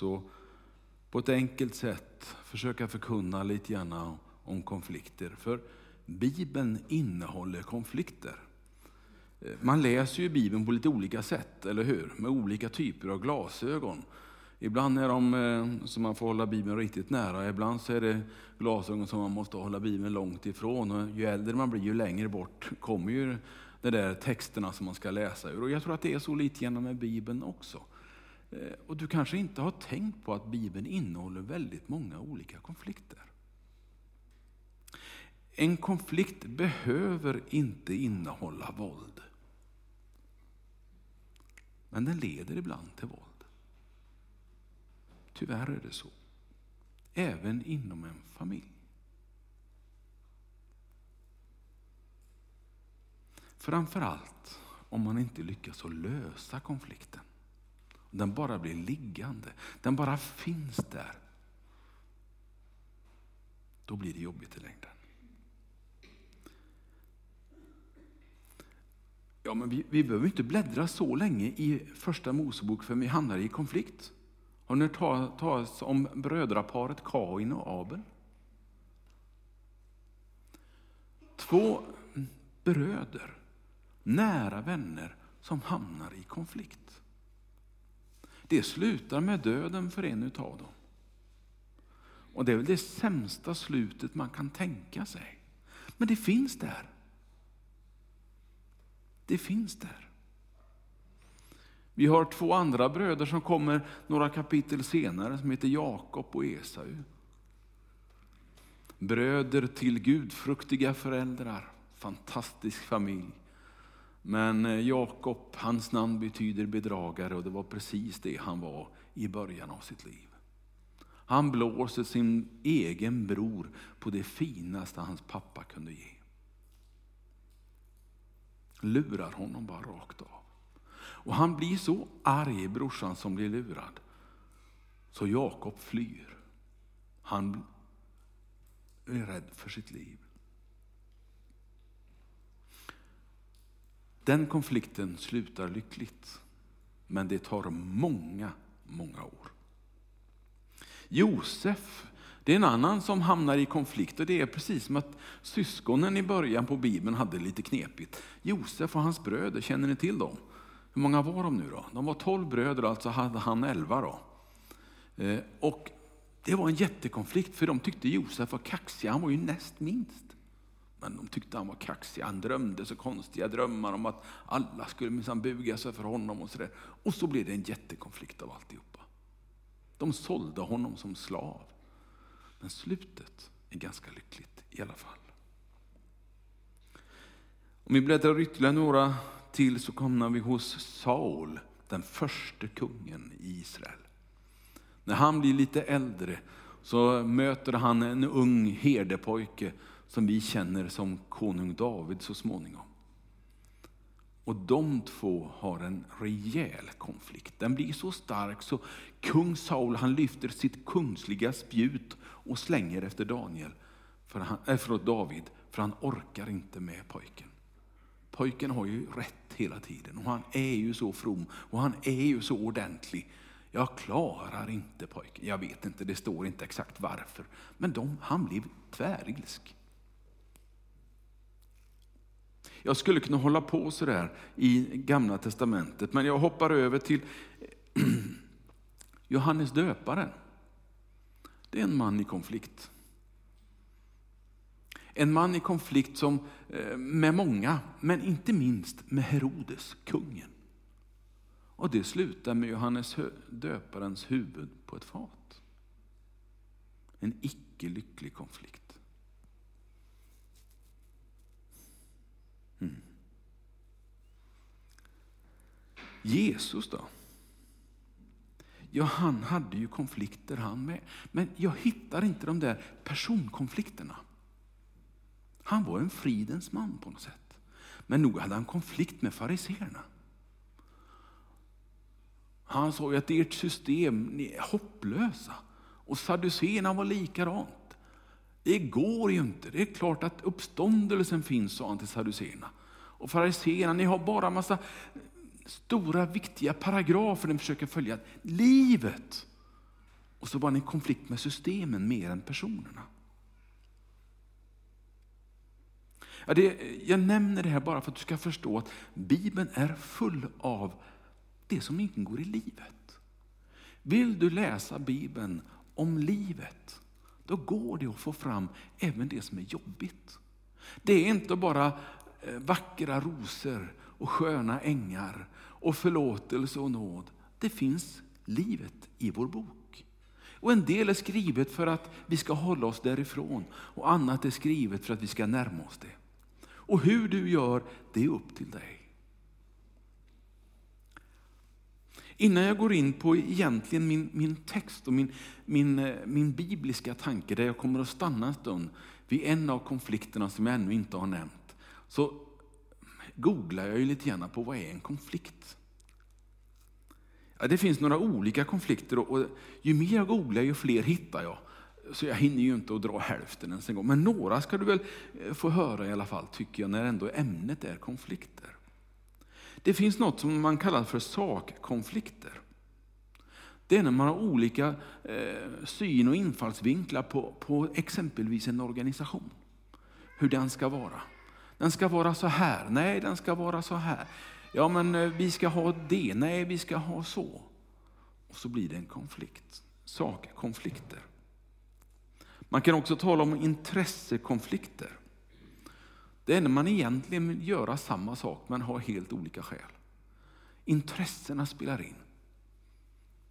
så på ett enkelt sätt försöka förkunna lite grann om konflikter. För Bibeln innehåller konflikter. Eh, man läser ju Bibeln på lite olika sätt, eller hur? Med olika typer av glasögon. Ibland är de eh, som man får hålla Bibeln riktigt nära, ibland så är det glasögon som man måste hålla Bibeln långt ifrån. Och ju äldre man blir, ju längre bort kommer ju de där texterna som man ska läsa ur. Och jag tror att det är så lite grann med Bibeln också. Eh, och du kanske inte har tänkt på att Bibeln innehåller väldigt många olika konflikter. En konflikt behöver inte innehålla våld. Men den leder ibland till våld. Tyvärr är det så. Även inom en familj. Framförallt om man inte lyckas att lösa konflikten. Den bara blir liggande, den bara finns där. Då blir det jobbigt i längden. Ja, men vi, vi behöver inte bläddra så länge i första Mosebok för vi hamnar i konflikt. Har ni hört talas om brödraparet Kain och Abel? Två bröder, nära vänner, som hamnar i konflikt. Det slutar med döden för en utav dem. Och det är väl det sämsta slutet man kan tänka sig. Men det finns där. Det finns där. Vi har två andra bröder som kommer några kapitel senare som heter Jakob och Esau. Bröder till gudfruktiga föräldrar, fantastisk familj. Men eh, Jakob, hans namn betyder bedragare och det var precis det han var i början av sitt liv. Han blåser sin egen bror på det finaste hans pappa kunde ge. Lurar honom bara rakt av. Och han blir så arg, brorsan som blir lurad, så Jakob flyr. Han är rädd för sitt liv. Den konflikten slutar lyckligt, men det tar många, många år. Josef, det är en annan som hamnar i konflikt och det är precis som att syskonen i början på Bibeln hade lite knepigt. Josef och hans bröder, känner ni till dem? Hur många var de nu då? De var tolv bröder, alltså hade han elva då. Eh, och det var en jättekonflikt för de tyckte Josef var kaxig, han var ju näst minst. Men de tyckte han var kaxig, han drömde så konstiga drömmar om att alla skulle minsann buga sig för honom och sådär. Och så blev det en jättekonflikt av alltihopa. De sålde honom som slav. Men slutet är ganska lyckligt i alla fall. Om vi bläddrar ytterligare några till så kommer vi hos Saul, den första kungen i Israel. När han blir lite äldre så möter han en ung herdepojke som vi känner som konung David så småningom. Och de två har en rejäl konflikt. Den blir så stark så kung Saul han lyfter sitt kungsliga spjut och slänger efter Daniel, för han, äh, förlåt, David, för han orkar inte med pojken. Pojken har ju rätt hela tiden och han är ju så from och han är ju så ordentlig. Jag klarar inte pojken. Jag vet inte, det står inte exakt varför. Men de, han blev tvärilsk. Jag skulle kunna hålla på sådär i gamla testamentet, men jag hoppar över till Johannes döparen. Det är en man i konflikt. En man i konflikt som, eh, med många, men inte minst med Herodes, kungen. Och det slutar med Johannes döparens huvud på ett fat. En icke lycklig konflikt. Jesus då? Ja, han hade ju konflikter han med. Men jag hittar inte de där personkonflikterna. Han var en fridens man på något sätt. Men nog hade han konflikt med fariseerna. Han sa ju att ert system ni är hopplösa. Och Saduséerna var likadant. Det går ju inte. Det är klart att uppståndelsen finns, sa han till Saduséerna. Och fariseerna, ni har bara massa stora viktiga paragrafer den försöker följa. Livet Och så var den i konflikt med systemen mer än personerna. Ja, det, jag nämner det här bara för att du ska förstå att Bibeln är full av det som ingår i livet. Vill du läsa Bibeln om livet, då går det att få fram även det som är jobbigt. Det är inte bara eh, vackra rosor och sköna ängar och förlåtelse och nåd. Det finns livet i vår bok. Och En del är skrivet för att vi ska hålla oss därifrån och annat är skrivet för att vi ska närma oss det. Och hur du gör, det är upp till dig. Innan jag går in på egentligen min, min text och min, min, eh, min bibliska tanke, där jag kommer att stanna en stund vid en av konflikterna som jag ännu inte har nämnt, så googlar jag ju lite grann på vad är en konflikt? Ja, det finns några olika konflikter och, och ju mer jag googlar ju fler hittar jag. Så jag hinner ju inte att dra hälften ens en gång. Men några ska du väl eh, få höra i alla fall, tycker jag, när ändå ämnet är konflikter. Det finns något som man kallar för sakkonflikter. Det är när man har olika eh, syn och infallsvinklar på, på exempelvis en organisation. Hur den ska vara. Den ska vara så här, nej den ska vara så här. Ja men eh, vi ska ha det, nej vi ska ha så. Och så blir det en konflikt, sakkonflikter. Man kan också tala om intressekonflikter. Det är när man egentligen vill göra samma sak men har helt olika skäl. Intressena spelar in.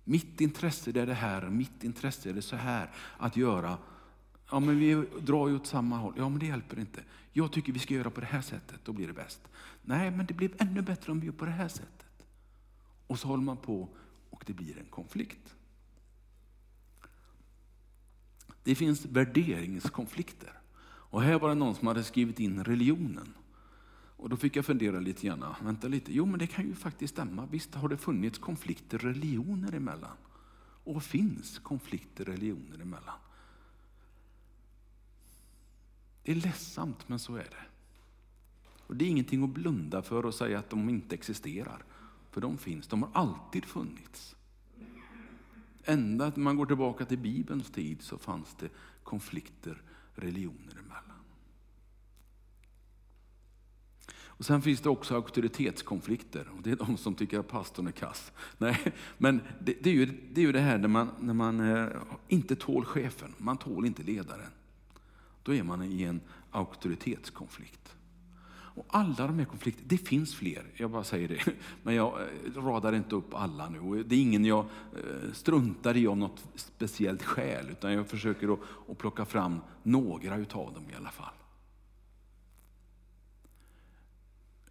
Mitt intresse är det här, mitt intresse är det så här att göra. Ja men vi drar ju åt samma håll. Ja men det hjälper inte. Jag tycker vi ska göra på det här sättet, då blir det bäst. Nej men det blir ännu bättre om vi gör på det här sättet. Och så håller man på och det blir en konflikt. Det finns värderingskonflikter. Och här var det någon som hade skrivit in religionen. Och då fick jag fundera lite grann. Vänta lite, jo men det kan ju faktiskt stämma. Visst har det funnits konflikter religioner emellan. Och finns konflikter religioner emellan. Det är ledsamt men så är det. Och Det är ingenting att blunda för och säga att de inte existerar. För de finns, de har alltid funnits. Ända man går tillbaka till Bibelns tid så fanns det konflikter religioner emellan. Och Sen finns det också auktoritetskonflikter och det är de som tycker att pastorn är kass. Nej, men det, det är, ju, det är ju det här när man, när man eh, inte tål chefen, man tål inte ledaren. Då är man i en auktoritetskonflikt. Och alla de här konflikterna, det finns fler, jag bara säger det. Men jag eh, radar inte upp alla nu. Det är ingen jag eh, struntar i av något speciellt skäl, utan jag försöker att, att plocka fram några utav dem i alla fall.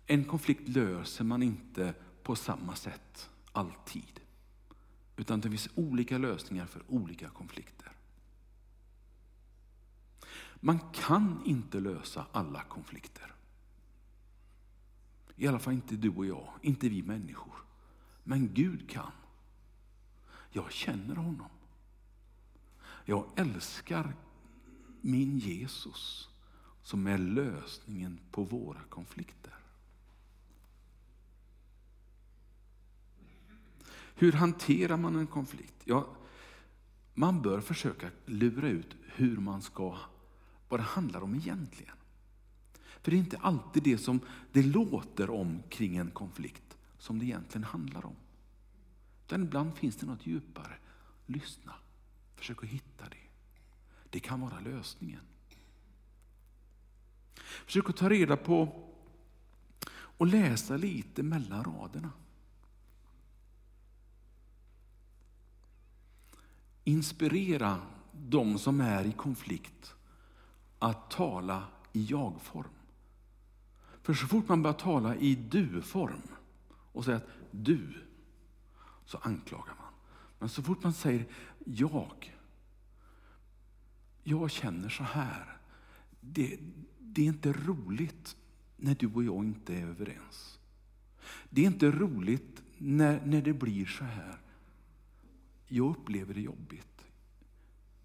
En konflikt löser man inte på samma sätt alltid. Utan det finns olika lösningar för olika konflikter. Man kan inte lösa alla konflikter. I alla fall inte du och jag, inte vi människor. Men Gud kan. Jag känner honom. Jag älskar min Jesus som är lösningen på våra konflikter. Hur hanterar man en konflikt? Ja, man bör försöka lura ut hur man ska, vad det handlar om egentligen. För det är inte alltid det som det låter om kring en konflikt som det egentligen handlar om. Utan ibland finns det något djupare. Lyssna, försök att hitta det. Det kan vara lösningen. Försök att ta reda på och läsa lite mellan raderna. Inspirera de som är i konflikt att tala i jag-form. För så fort man börjar tala i du-form och säger att du, så anklagar man. Men så fort man säger jag, jag känner så här. Det, det är inte roligt när du och jag inte är överens. Det är inte roligt när, när det blir så här. Jag upplever det jobbigt.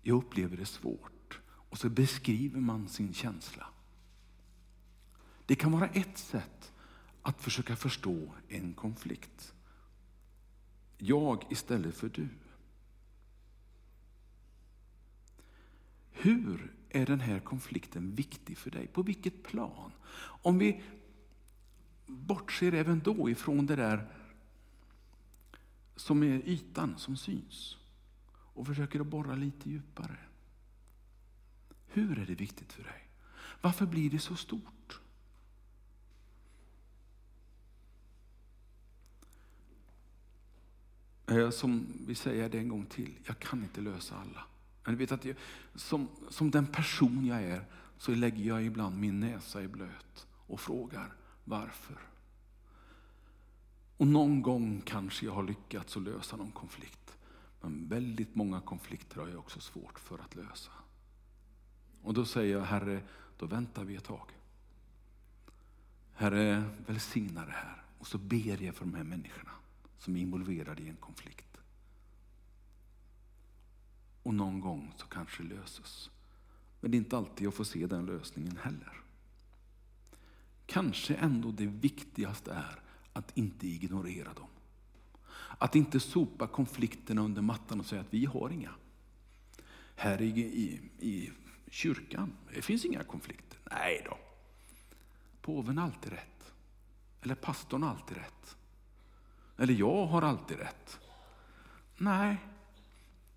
Jag upplever det svårt. Och så beskriver man sin känsla. Det kan vara ett sätt att försöka förstå en konflikt. Jag istället för du. Hur är den här konflikten viktig för dig? På vilket plan? Om vi bortser även då ifrån det där som är ytan, som syns och försöker att borra lite djupare. Hur är det viktigt för dig? Varför blir det så stort? Eh, som vi säger det en gång till, jag kan inte lösa alla. Men vet att jag, som, som den person jag är så lägger jag ibland min näsa i blöt och frågar varför. Och någon gång kanske jag har lyckats att lösa någon konflikt. Men väldigt många konflikter har jag också svårt för att lösa. Och då säger jag, Herre, då väntar vi ett tag. Herre, välsigna det här. Och så ber jag för de här människorna som är involverade i en konflikt. Och någon gång så kanske det löses. Men det är inte alltid jag får se den lösningen heller. Kanske ändå det viktigaste är att inte ignorera dem. Att inte sopa konflikterna under mattan och säga att vi har inga. Här i, i, i kyrkan, det finns inga konflikter. Nej då. Påven har alltid rätt. Eller pastorn har alltid rätt. Eller jag har alltid rätt. Nej,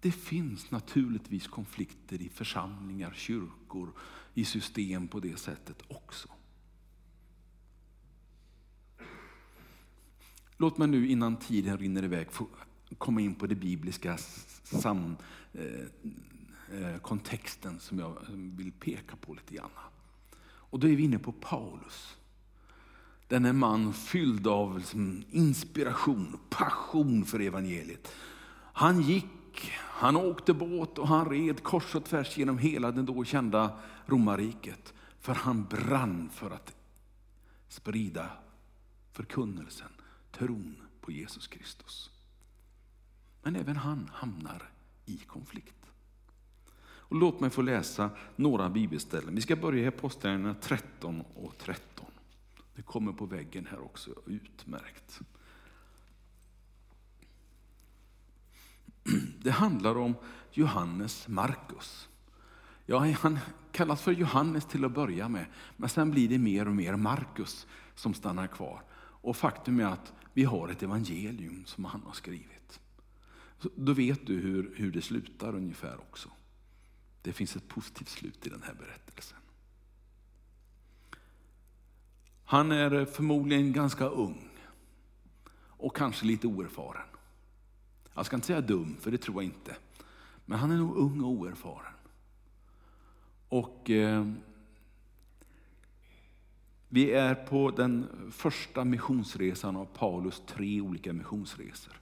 det finns naturligtvis konflikter i församlingar, kyrkor, i system på det sättet också. Låt mig nu innan tiden rinner iväg få komma in på det bibliska sam, eh, Eh, kontexten som jag eh, vill peka på lite grann. Och då är vi inne på Paulus. Denne man fylld av liksom, inspiration, passion för evangeliet. Han gick, han åkte båt och han red kors och tvärs genom hela det då kända romarriket. För han brann för att sprida förkunnelsen tron på Jesus Kristus. Men även han hamnar i konflikt. Och låt mig få läsa några bibelställen. Vi ska börja i Apostlagärningarna 13 och 13. Det kommer på väggen här också, utmärkt. Det handlar om Johannes Markus. Ja, han kallas för Johannes till att börja med, men sen blir det mer och mer Markus som stannar kvar. Och faktum är att vi har ett evangelium som han har skrivit. Så då vet du hur, hur det slutar ungefär också. Det finns ett positivt slut i den här berättelsen. Han är förmodligen ganska ung och kanske lite oerfaren. Jag ska inte säga dum, för det tror jag inte. Men han är nog ung och oerfaren. Och eh, vi är på den första missionsresan av Paulus tre olika missionsresor.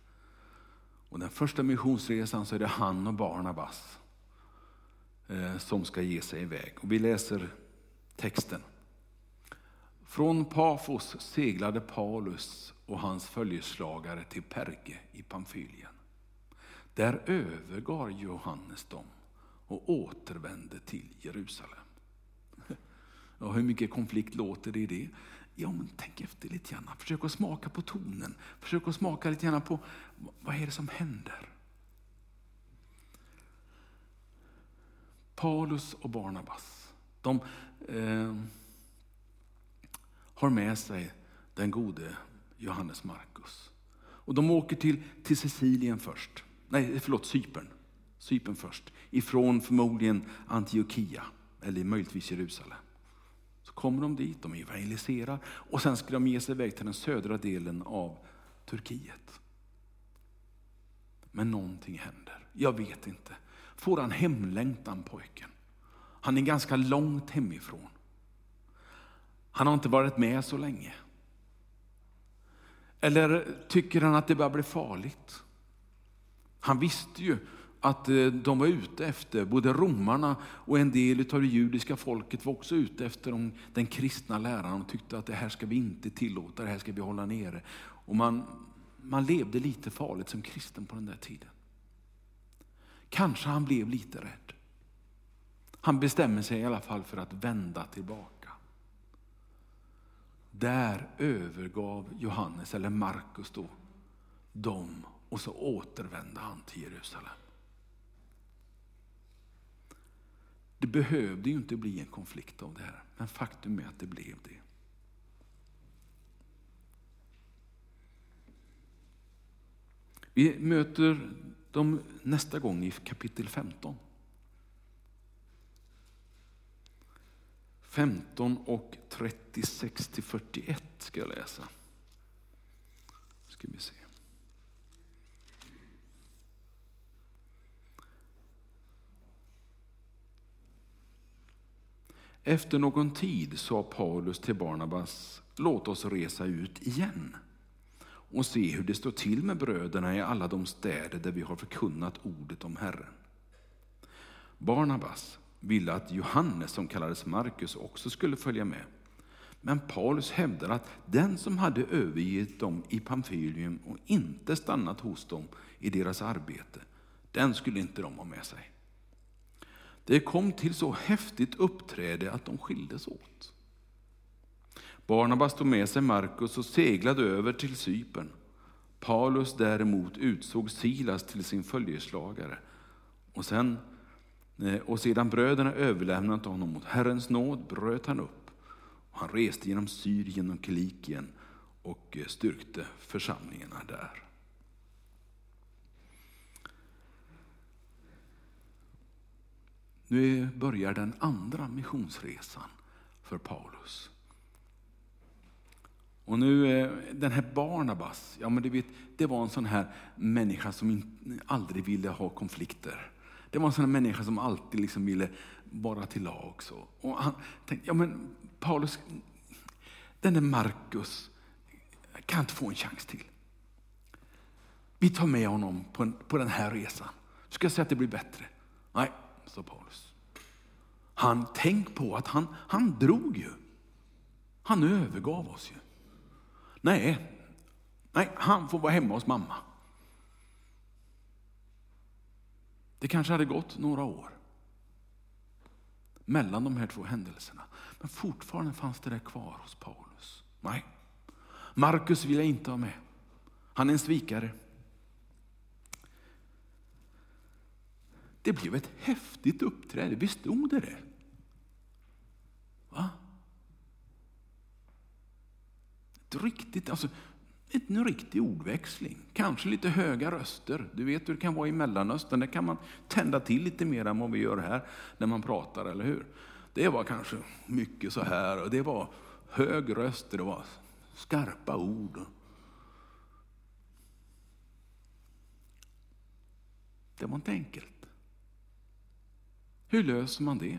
Och den första missionsresan så är det han och Barnabas Eh, som ska ge sig iväg. Och vi läser texten. Från Pafos seglade Paulus och hans följeslagare till Perge i Pamfylien. Där övergav Johannes dem och återvände till Jerusalem. Ja, hur mycket konflikt låter det i det? Ja, men tänk efter lite grann. Försök att smaka på tonen. Försök att smaka lite grann på vad är det som händer. Paulus och Barnabas, de eh, har med sig den gode Johannes Markus. Och de åker till, till Sicilien först. Nej, förlåt, Cypern. Cypern först. Ifrån förmodligen Antiochia, eller möjligtvis Jerusalem Så kommer de dit, de evangeliserar och sen ska de ge sig iväg till den södra delen av Turkiet. Men någonting händer. Jag vet inte. Får han hemlängtan pojken? Han är ganska långt hemifrån. Han har inte varit med så länge. Eller tycker han att det börjar bli farligt? Han visste ju att eh, de var ute efter, både romarna och en del av det judiska folket var också ute efter den kristna läran och tyckte att det här ska vi inte tillåta, det här ska vi hålla nere. Och man, man levde lite farligt som kristen på den där tiden. Kanske han blev lite rädd. Han bestämmer sig i alla fall för att vända tillbaka. Där övergav Johannes, eller Markus då, dem och så återvände han till Jerusalem. Det behövde ju inte bli en konflikt av det här, men faktum är att det blev det. Vi möter de nästa gång i kapitel 15. 15 och 36 till 41 ska jag läsa. Ska vi se. Efter någon tid sa Paulus till Barnabas, låt oss resa ut igen och se hur det står till med bröderna i alla de städer där vi har förkunnat ordet om Herren. Barnabas ville att Johannes, som kallades Markus, också skulle följa med. Men Paulus hävdar att den som hade övergett dem i Pamfylium och inte stannat hos dem i deras arbete, den skulle inte de ha med sig. Det kom till så häftigt uppträde att de skildes åt. Barnabas tog med sig Markus och seglade över till Cypern. Paulus däremot utsåg Silas till sin följeslagare. Och, sen, eh, och sedan bröderna överlämnat honom mot Herrens nåd bröt han upp. Och han reste genom Syrien och Kilikien och eh, styrkte församlingarna där. Nu börjar den andra missionsresan för Paulus. Och nu, eh, den här Barnabas, ja men du vet, det var en sån här människa som aldrig ville ha konflikter. Det var en sån här människa som alltid liksom ville vara till lags. Och han tänkte, ja men Paulus, den där Markus, kan inte få en chans till. Vi tar med honom på, en, på den här resan. Ska jag säga att det blir bättre? Nej, sa Paulus. Han, tänk på att han, han drog ju. Han övergav oss ju. Nej, nej, han får vara hemma hos mamma. Det kanske hade gått några år mellan de här två händelserna. Men fortfarande fanns det där kvar hos Paulus. Nej, Markus vill jag inte ha med. Han är en svikare. Det blev ett häftigt uppträde, visst stod det det? Va? Ett riktigt, alltså, en riktig ordväxling. Kanske lite höga röster. Du vet hur det kan vara i Mellanöstern. Där kan man tända till lite mer än vad vi gör här när man pratar, eller hur? Det var kanske mycket så här och det var hög röst, det var skarpa ord. Det var inte enkelt. Hur löser man det?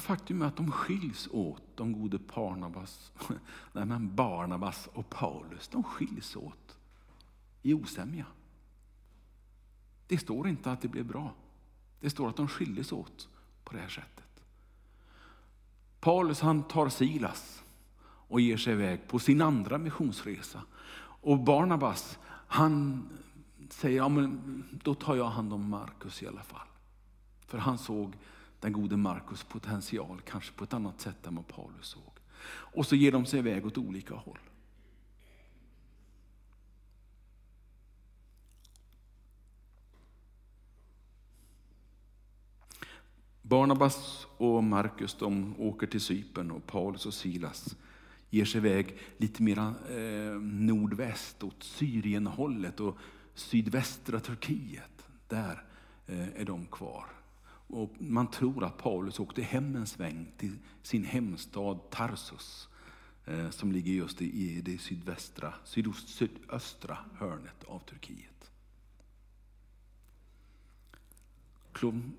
Faktum är att de skiljs åt, de gode Barnabas, nej, men Barnabas och Paulus. De skiljs åt i osämja. Det står inte att det blev bra. Det står att de skildes åt på det här sättet. Paulus han tar Silas och ger sig iväg på sin andra missionsresa. Och Barnabas han säger, ja, men då tar jag hand om Markus i alla fall. För han såg den gode Markus potential, kanske på ett annat sätt än vad Paulus såg. Och så ger de sig iväg åt olika håll. Barnabas och Markus de åker till Cypern och Paulus och Silas ger sig iväg lite mer eh, nordväst åt Syrienhållet och sydvästra Turkiet. Där eh, är de kvar. Och man tror att Paulus åkte hem en sväng till sin hemstad Tarsus eh, som ligger just i det sydvästra, sydost, sydöstra hörnet av Turkiet.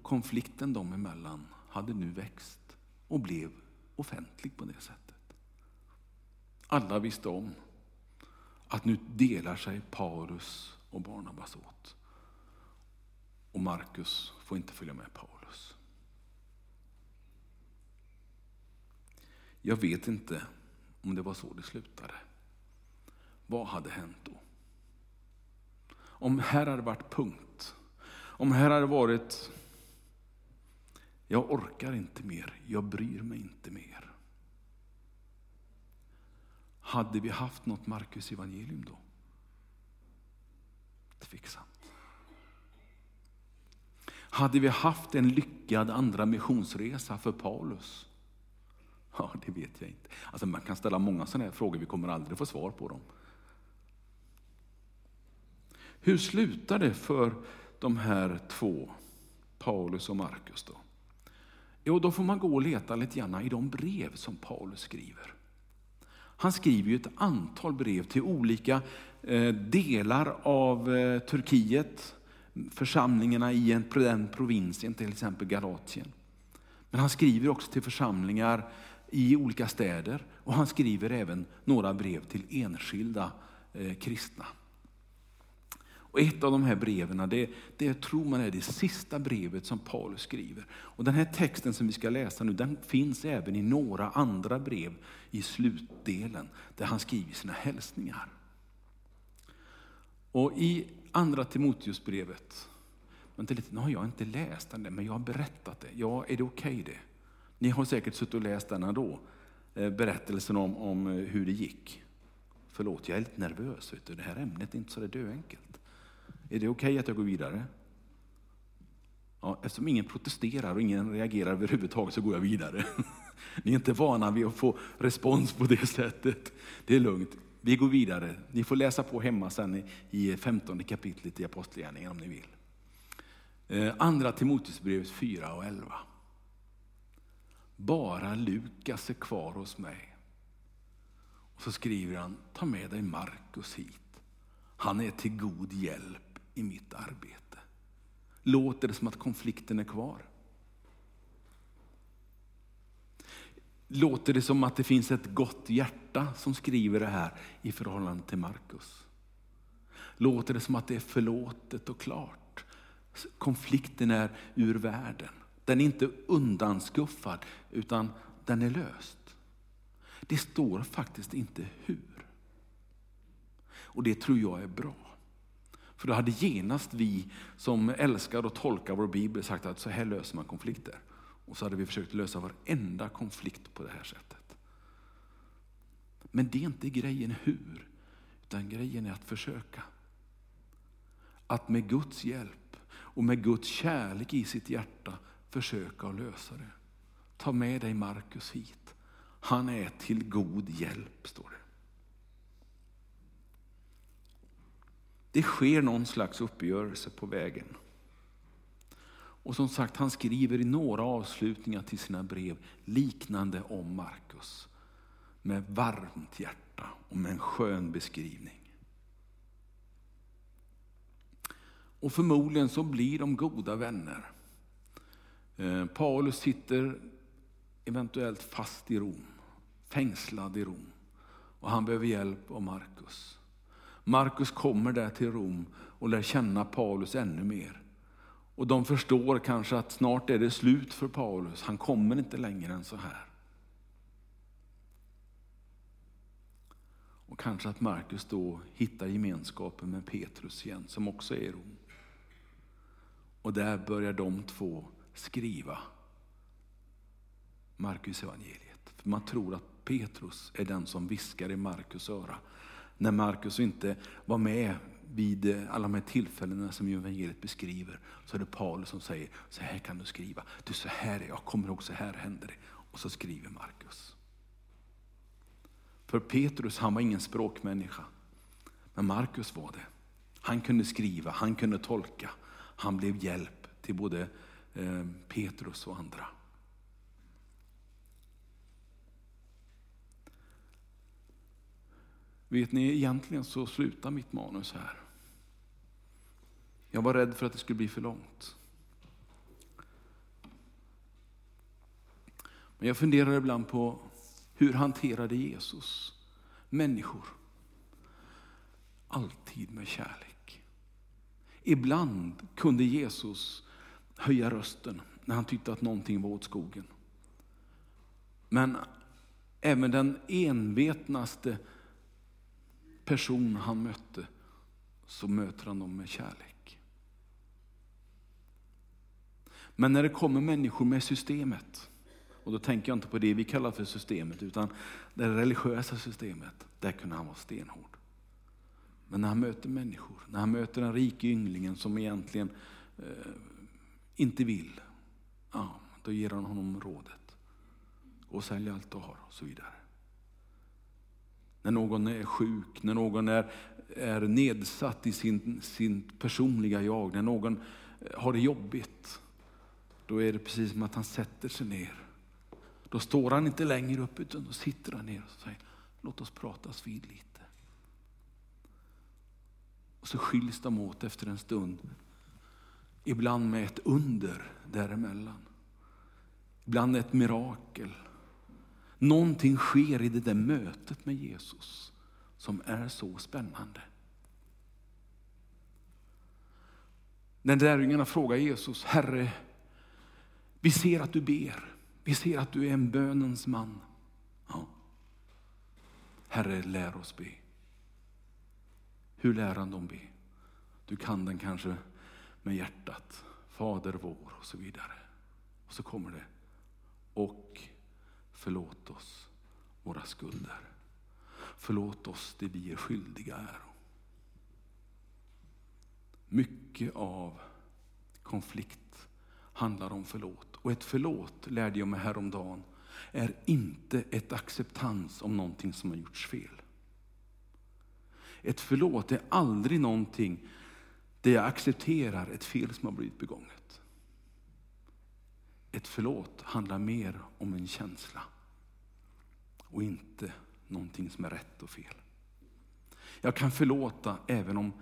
Konflikten dem emellan hade nu växt och blev offentlig på det sättet. Alla visste om att nu delar sig Paulus och Barnabas åt. Och Markus får inte följa med Paulus. Jag vet inte om det var så det slutade. Vad hade hänt då? Om här hade varit punkt. Om här hade varit, jag orkar inte mer, jag bryr mig inte mer. Hade vi haft något Markus evangelium då? Tveksamt. Hade vi haft en lyckad andra missionsresa för Paulus? Ja, det vet jag inte. Alltså man kan ställa många sådana här frågor, vi kommer aldrig få svar på dem. Hur slutar det för de här två, Paulus och Markus? Då? Jo, då får man gå och leta lite grann i de brev som Paulus skriver. Han skriver ju ett antal brev till olika eh, delar av eh, Turkiet, församlingarna i en, den provinsen, till exempel Galatien. Men han skriver också till församlingar i olika städer och han skriver även några brev till enskilda eh, kristna. Och ett av de här breven, det, det tror man är det sista brevet som Paulus skriver. Och den här texten som vi ska läsa nu, den finns även i några andra brev i slutdelen, där han skriver sina hälsningar. Och i andra Timoteusbrevet, vänta lite, nu har jag inte läst den där, men jag har berättat det. Ja, är det okej okay det? Ni har säkert suttit och läst den ändå, eh, berättelsen om, om eh, hur det gick. Förlåt, jag är lite nervös. Vet du. Det här ämnet är inte så döenkelt. Är det okej okay att jag går vidare? Ja, eftersom ingen protesterar och ingen reagerar överhuvudtaget så går jag vidare. Ni är inte vana vid att få respons på det sättet. Det är lugnt. Vi går vidare. Ni får läsa på hemma sen i 15 kapitlet i Apostlagärningarna om ni vill. Eh, andra Timoteusbrevet 4 och 11. Bara Lukas är kvar hos mig. Och så skriver han, ta med dig Markus hit. Han är till god hjälp i mitt arbete? Låter det som att konflikten är kvar? Låter det som att det finns ett gott hjärta som skriver det här i förhållande till Markus? Låter det som att det är förlåtet och klart? Konflikten är ur världen. Den är inte undanskuffad, utan den är löst. Det står faktiskt inte hur. Och det tror jag är bra. För då hade genast vi som älskar och tolkar vår bibel sagt att så här löser man konflikter. Och så hade vi försökt lösa varenda konflikt på det här sättet. Men det är inte grejen hur, utan grejen är att försöka. Att med Guds hjälp och med Guds kärlek i sitt hjärta försöka att lösa det. Ta med dig Markus hit. Han är till god hjälp, står det. Det sker någon slags uppgörelse på vägen. Och som sagt, han skriver i några avslutningar till sina brev liknande om Markus. Med varmt hjärta och med en skön beskrivning. Och förmodligen så blir de goda vänner. Eh, Paulus sitter eventuellt fast i Rom, fängslad i Rom. Och han behöver hjälp av Markus. Markus kommer där till Rom och lär känna Paulus ännu mer. Och de förstår kanske att snart är det slut för Paulus, han kommer inte längre än så här. Och kanske att Markus då hittar gemenskapen med Petrus igen, som också är i Rom. Och där börjar de två skriva Markus evangeliet. För man tror att Petrus är den som viskar i Markus öra när Markus inte var med vid alla de här tillfällena som evangeliet beskriver, så är det Paulus som säger, så här kan du skriva. Du, så här är jag, kommer ihåg, så här händer det. Och så skriver Markus. För Petrus, han var ingen språkmänniska. Men Markus var det. Han kunde skriva, han kunde tolka. Han blev hjälp till både Eh, Petrus och andra. Vet ni, egentligen så slutar mitt manus här. Jag var rädd för att det skulle bli för långt. Men jag funderar ibland på hur hanterade Jesus människor? Alltid med kärlek. Ibland kunde Jesus höja rösten när han tyckte att någonting var åt skogen. Men även den envetnaste person han mötte så möter han dem med kärlek. Men när det kommer människor med systemet, och då tänker jag inte på det vi kallar för systemet, utan det religiösa systemet, där kunde han vara stenhård. Men när han möter människor, när han möter den rike ynglingen som egentligen eh, inte vill, ja, då ger han honom rådet. Och sälj allt du har och så vidare. När någon är sjuk, när någon är, är nedsatt i sin, sin personliga jag, när någon eh, har det jobbigt. Då är det precis som att han sätter sig ner. Då står han inte längre upp utan då sitter han ner och säger, låt oss pratas vid lite. Och så skiljs de åt efter en stund. Ibland med ett under däremellan. Ibland ett mirakel. Någonting sker i det där mötet med Jesus som är så spännande. När lärjungarna frågar Jesus, Herre, vi ser att du ber. Vi ser att du är en bönens man. Ja. Herre, lär oss be. Hur lär han dem be? Du kan den kanske med hjärtat. Fader vår och så vidare. Och så kommer det. Och förlåt oss våra skulder. Förlåt oss det vi är skyldiga äro. Mycket av konflikt handlar om förlåt. Och ett förlåt, lärde jag mig häromdagen, är inte ett acceptans om någonting som har gjorts fel. Ett förlåt är aldrig någonting där jag accepterar ett fel som har blivit begånget. Ett förlåt handlar mer om en känsla och inte någonting som är rätt och fel. Jag kan förlåta även om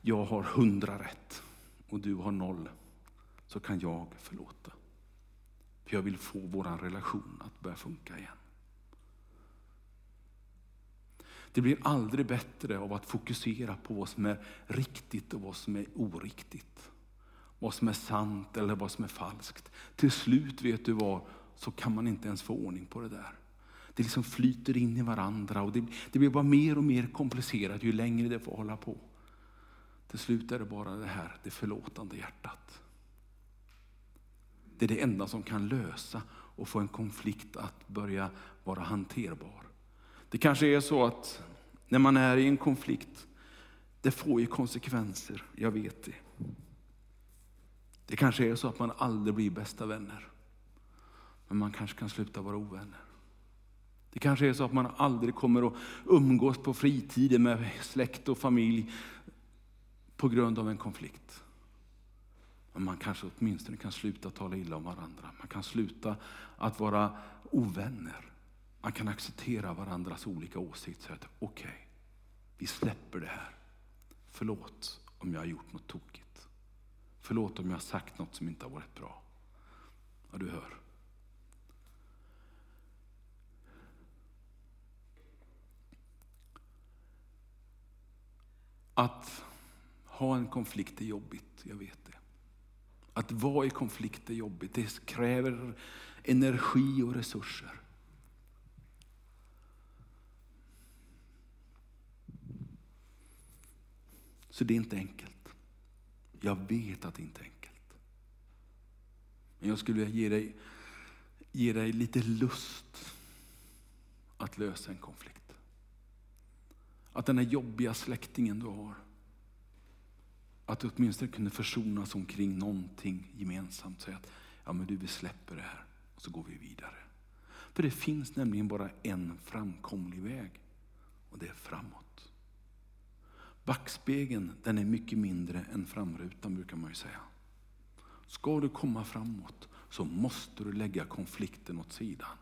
jag har hundra rätt och du har noll. Så kan jag förlåta. För jag vill få vår relation att börja funka igen. Det blir aldrig bättre av att fokusera på vad som är riktigt och vad som är oriktigt. Vad som är sant eller vad som är falskt. Till slut, vet du vad, så kan man inte ens få ordning på det där. Det liksom flyter in i varandra och det, det blir bara mer och mer komplicerat ju längre det får hålla på. Till slut är det bara det här, det förlåtande hjärtat. Det är det enda som kan lösa och få en konflikt att börja vara hanterbar. Det kanske är så att när man är i en konflikt, det får ju konsekvenser, jag vet det. Det kanske är så att man aldrig blir bästa vänner. Men man kanske kan sluta vara ovänner. Det kanske är så att man aldrig kommer att umgås på fritiden med släkt och familj på grund av en konflikt. Men man kanske åtminstone kan sluta tala illa om varandra. Man kan sluta att vara ovänner. Man kan acceptera varandras olika åsikter. Okej, okay, vi släpper det här. Förlåt om jag har gjort något tokigt. Förlåt om jag har sagt något som inte har varit bra. Ja, du hör. Att ha en konflikt är jobbigt, jag vet det. Att vara i konflikt är jobbigt, det kräver energi och resurser. Så det är inte enkelt. Jag vet att det inte är enkelt. Men jag skulle vilja ge dig, ge dig lite lust att lösa en konflikt. Att den här jobbiga släktingen du har, att du åtminstone kunde försonas omkring någonting gemensamt. Säga att ja, men du, vi släpper det här och så går vi vidare. För det finns nämligen bara en framkomlig väg och det är framåt. Backspegeln den är mycket mindre än framrutan brukar man ju säga. Ska du komma framåt så måste du lägga konflikten åt sidan.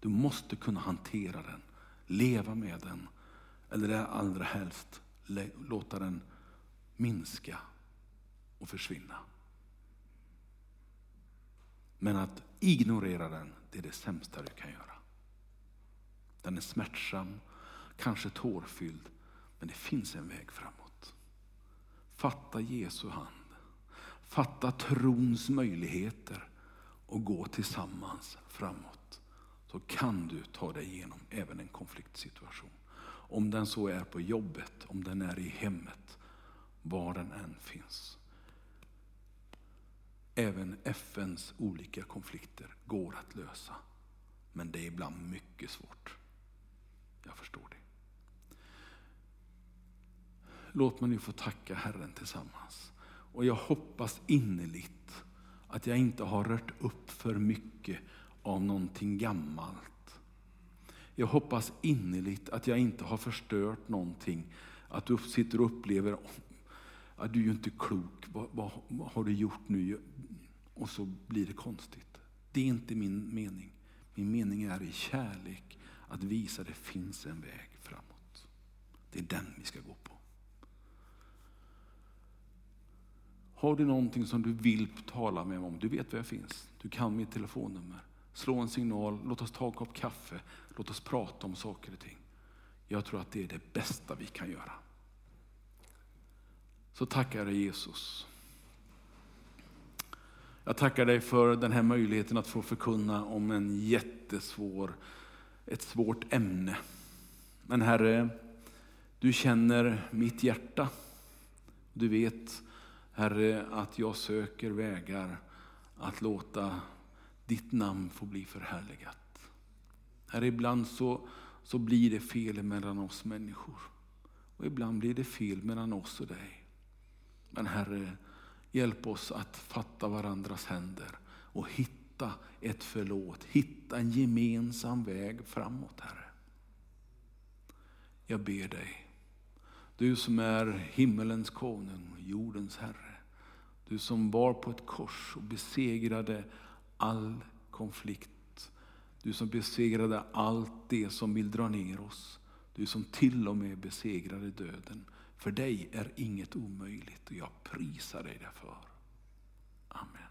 Du måste kunna hantera den, leva med den eller allra helst låta den minska och försvinna. Men att ignorera den, det är det sämsta du kan göra. Den är smärtsam, kanske tårfylld, men det finns en väg framåt. Fatta Jesu hand. Fatta trons möjligheter och gå tillsammans framåt. Så kan du ta dig igenom även en konfliktsituation. Om den så är på jobbet, om den är i hemmet, var den än finns. Även FNs olika konflikter går att lösa. Men det är ibland mycket svårt. Jag förstår det. Låt mig nu få tacka Herren tillsammans. Och jag hoppas innerligt att jag inte har rört upp för mycket av någonting gammalt. Jag hoppas innerligt att jag inte har förstört någonting. Att du sitter och upplever att du är ju inte klok, vad, vad, vad har du gjort nu? Och så blir det konstigt. Det är inte min mening. Min mening är i kärlek att visa att det finns en väg framåt. Det är den vi ska gå på. Har du någonting som du vill tala med mig om, du vet var jag finns. Du kan mitt telefonnummer. Slå en signal, låt oss ta en kopp kaffe, låt oss prata om saker och ting. Jag tror att det är det bästa vi kan göra. Så tackar jag Jesus. Jag tackar dig för den här möjligheten att få förkunna om en jättesvår, ett svårt ämne. Men Herre, du känner mitt hjärta. Du vet, Herre, att jag söker vägar att låta ditt namn få bli förhärligat. Herre, ibland så, så blir det fel mellan oss människor. Och ibland blir det fel mellan oss och dig. Men Herre, hjälp oss att fatta varandras händer och hitta ett förlåt, hitta en gemensam väg framåt Herre. Jag ber dig, du som är himmelens konung, jordens Herre. Du som var på ett kors och besegrade all konflikt. Du som besegrade allt det som vill dra ner oss. Du som till och med besegrade döden. För dig är inget omöjligt och jag prisar dig därför. Amen.